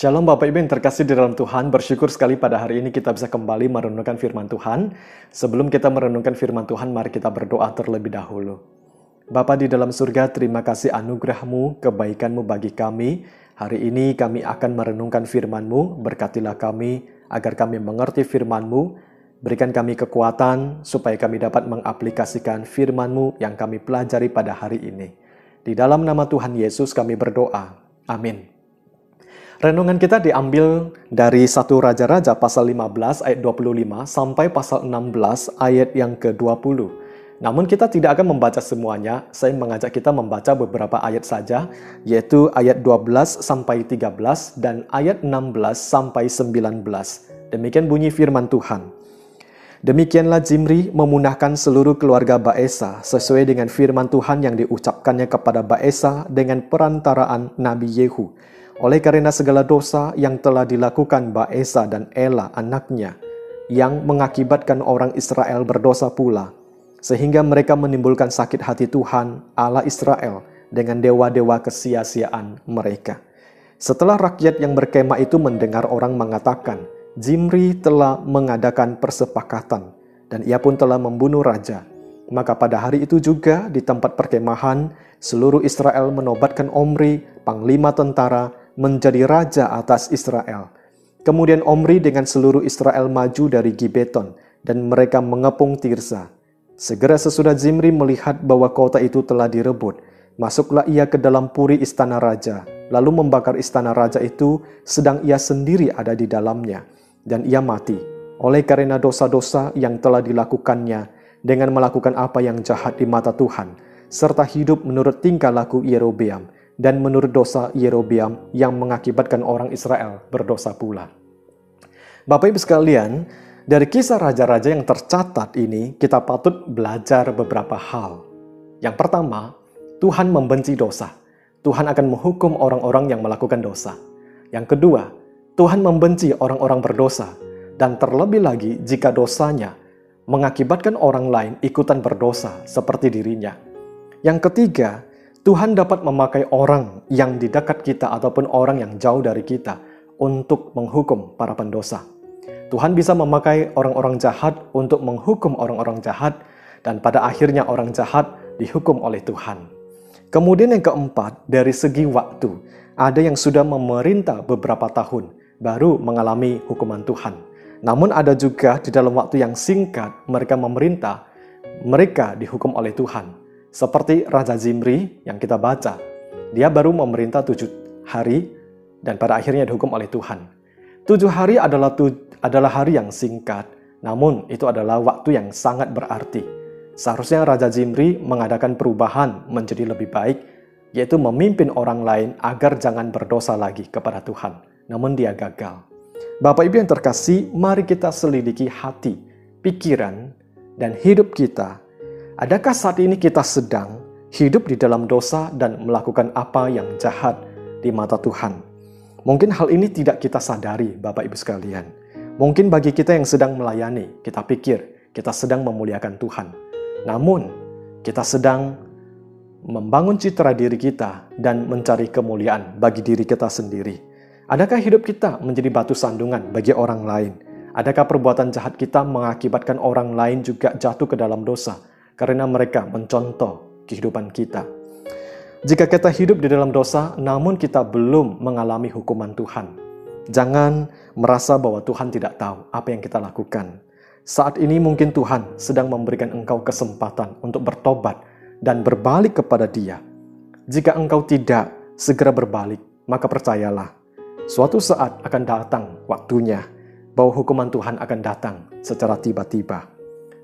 Shalom Bapak Ibu yang terkasih di dalam Tuhan, bersyukur sekali pada hari ini kita bisa kembali merenungkan firman Tuhan. Sebelum kita merenungkan firman Tuhan, mari kita berdoa terlebih dahulu. Bapa di dalam surga, terima kasih anugerahmu, kebaikanmu bagi kami. Hari ini kami akan merenungkan firman-Mu, berkatilah kami agar kami mengerti firman-Mu, berikan kami kekuatan supaya kami dapat mengaplikasikan firman-Mu yang kami pelajari pada hari ini. Di dalam nama Tuhan Yesus kami berdoa. Amin. Renungan kita diambil dari satu Raja-Raja pasal 15 ayat 25 sampai pasal 16 ayat yang ke-20. Namun kita tidak akan membaca semuanya, saya mengajak kita membaca beberapa ayat saja, yaitu ayat 12 sampai 13 dan ayat 16 sampai 19. Demikian bunyi firman Tuhan. Demikianlah Zimri memunahkan seluruh keluarga Baesa sesuai dengan firman Tuhan yang diucapkannya kepada Baesa dengan perantaraan Nabi Yehu oleh karena segala dosa yang telah dilakukan Baesa dan Ela anaknya, yang mengakibatkan orang Israel berdosa pula, sehingga mereka menimbulkan sakit hati Tuhan Allah Israel dengan dewa-dewa kesia-siaan mereka. Setelah rakyat yang berkemah itu mendengar orang mengatakan, Zimri telah mengadakan persepakatan, dan ia pun telah membunuh raja. Maka pada hari itu juga di tempat perkemahan, seluruh Israel menobatkan Omri, panglima tentara, menjadi raja atas Israel. Kemudian Omri dengan seluruh Israel maju dari Gibeton dan mereka mengepung Tirsa. Segera sesudah Zimri melihat bahwa kota itu telah direbut, masuklah ia ke dalam puri istana raja, lalu membakar istana raja itu sedang ia sendiri ada di dalamnya, dan ia mati oleh karena dosa-dosa yang telah dilakukannya dengan melakukan apa yang jahat di mata Tuhan, serta hidup menurut tingkah laku Yerobeam, dan menurut dosa Yerobiam yang mengakibatkan orang Israel berdosa pula. Bapak Ibu sekalian, dari kisah raja-raja yang tercatat ini, kita patut belajar beberapa hal. Yang pertama, Tuhan membenci dosa. Tuhan akan menghukum orang-orang yang melakukan dosa. Yang kedua, Tuhan membenci orang-orang berdosa, dan terlebih lagi jika dosanya mengakibatkan orang lain ikutan berdosa seperti dirinya. Yang ketiga, Tuhan dapat memakai orang yang di dekat kita ataupun orang yang jauh dari kita untuk menghukum para pendosa. Tuhan bisa memakai orang-orang jahat untuk menghukum orang-orang jahat dan pada akhirnya orang jahat dihukum oleh Tuhan. Kemudian yang keempat, dari segi waktu, ada yang sudah memerintah beberapa tahun baru mengalami hukuman Tuhan. Namun ada juga di dalam waktu yang singkat mereka memerintah, mereka dihukum oleh Tuhan. Seperti Raja Zimri yang kita baca, dia baru memerintah tujuh hari dan pada akhirnya dihukum oleh Tuhan. Tujuh hari adalah, tu, adalah hari yang singkat, namun itu adalah waktu yang sangat berarti. Seharusnya Raja Zimri mengadakan perubahan menjadi lebih baik, yaitu memimpin orang lain agar jangan berdosa lagi kepada Tuhan. Namun dia gagal. Bapak Ibu yang terkasih, mari kita selidiki hati, pikiran, dan hidup kita Adakah saat ini kita sedang hidup di dalam dosa dan melakukan apa yang jahat di mata Tuhan? Mungkin hal ini tidak kita sadari, Bapak Ibu sekalian. Mungkin bagi kita yang sedang melayani, kita pikir kita sedang memuliakan Tuhan. Namun, kita sedang membangun citra diri kita dan mencari kemuliaan bagi diri kita sendiri. Adakah hidup kita menjadi batu sandungan bagi orang lain? Adakah perbuatan jahat kita mengakibatkan orang lain juga jatuh ke dalam dosa? Karena mereka mencontoh kehidupan kita. Jika kita hidup di dalam dosa, namun kita belum mengalami hukuman Tuhan, jangan merasa bahwa Tuhan tidak tahu apa yang kita lakukan. Saat ini mungkin Tuhan sedang memberikan engkau kesempatan untuk bertobat dan berbalik kepada Dia. Jika engkau tidak segera berbalik, maka percayalah, suatu saat akan datang waktunya bahwa hukuman Tuhan akan datang secara tiba-tiba.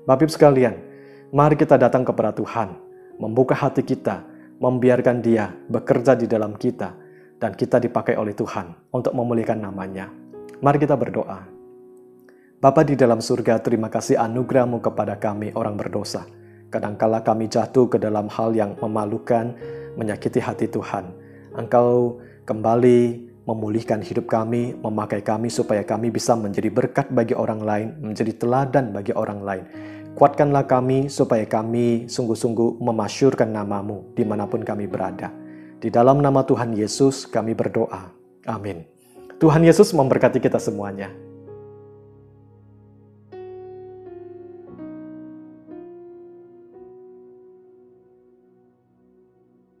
Bapak sekalian, Mari kita datang kepada Tuhan, membuka hati kita, membiarkan Dia bekerja di dalam kita, dan kita dipakai oleh Tuhan untuk memulihkan namanya. Mari kita berdoa. Bapa di dalam surga, terima kasih anugerahmu kepada kami orang berdosa. Kadangkala kami jatuh ke dalam hal yang memalukan, menyakiti hati Tuhan. Engkau kembali memulihkan hidup kami, memakai kami supaya kami bisa menjadi berkat bagi orang lain, menjadi teladan bagi orang lain. Kuatkanlah kami supaya kami sungguh-sungguh memasyurkan namamu di mana pun kami berada. Di dalam nama Tuhan Yesus kami berdoa. Amin. Tuhan Yesus memberkati kita semuanya.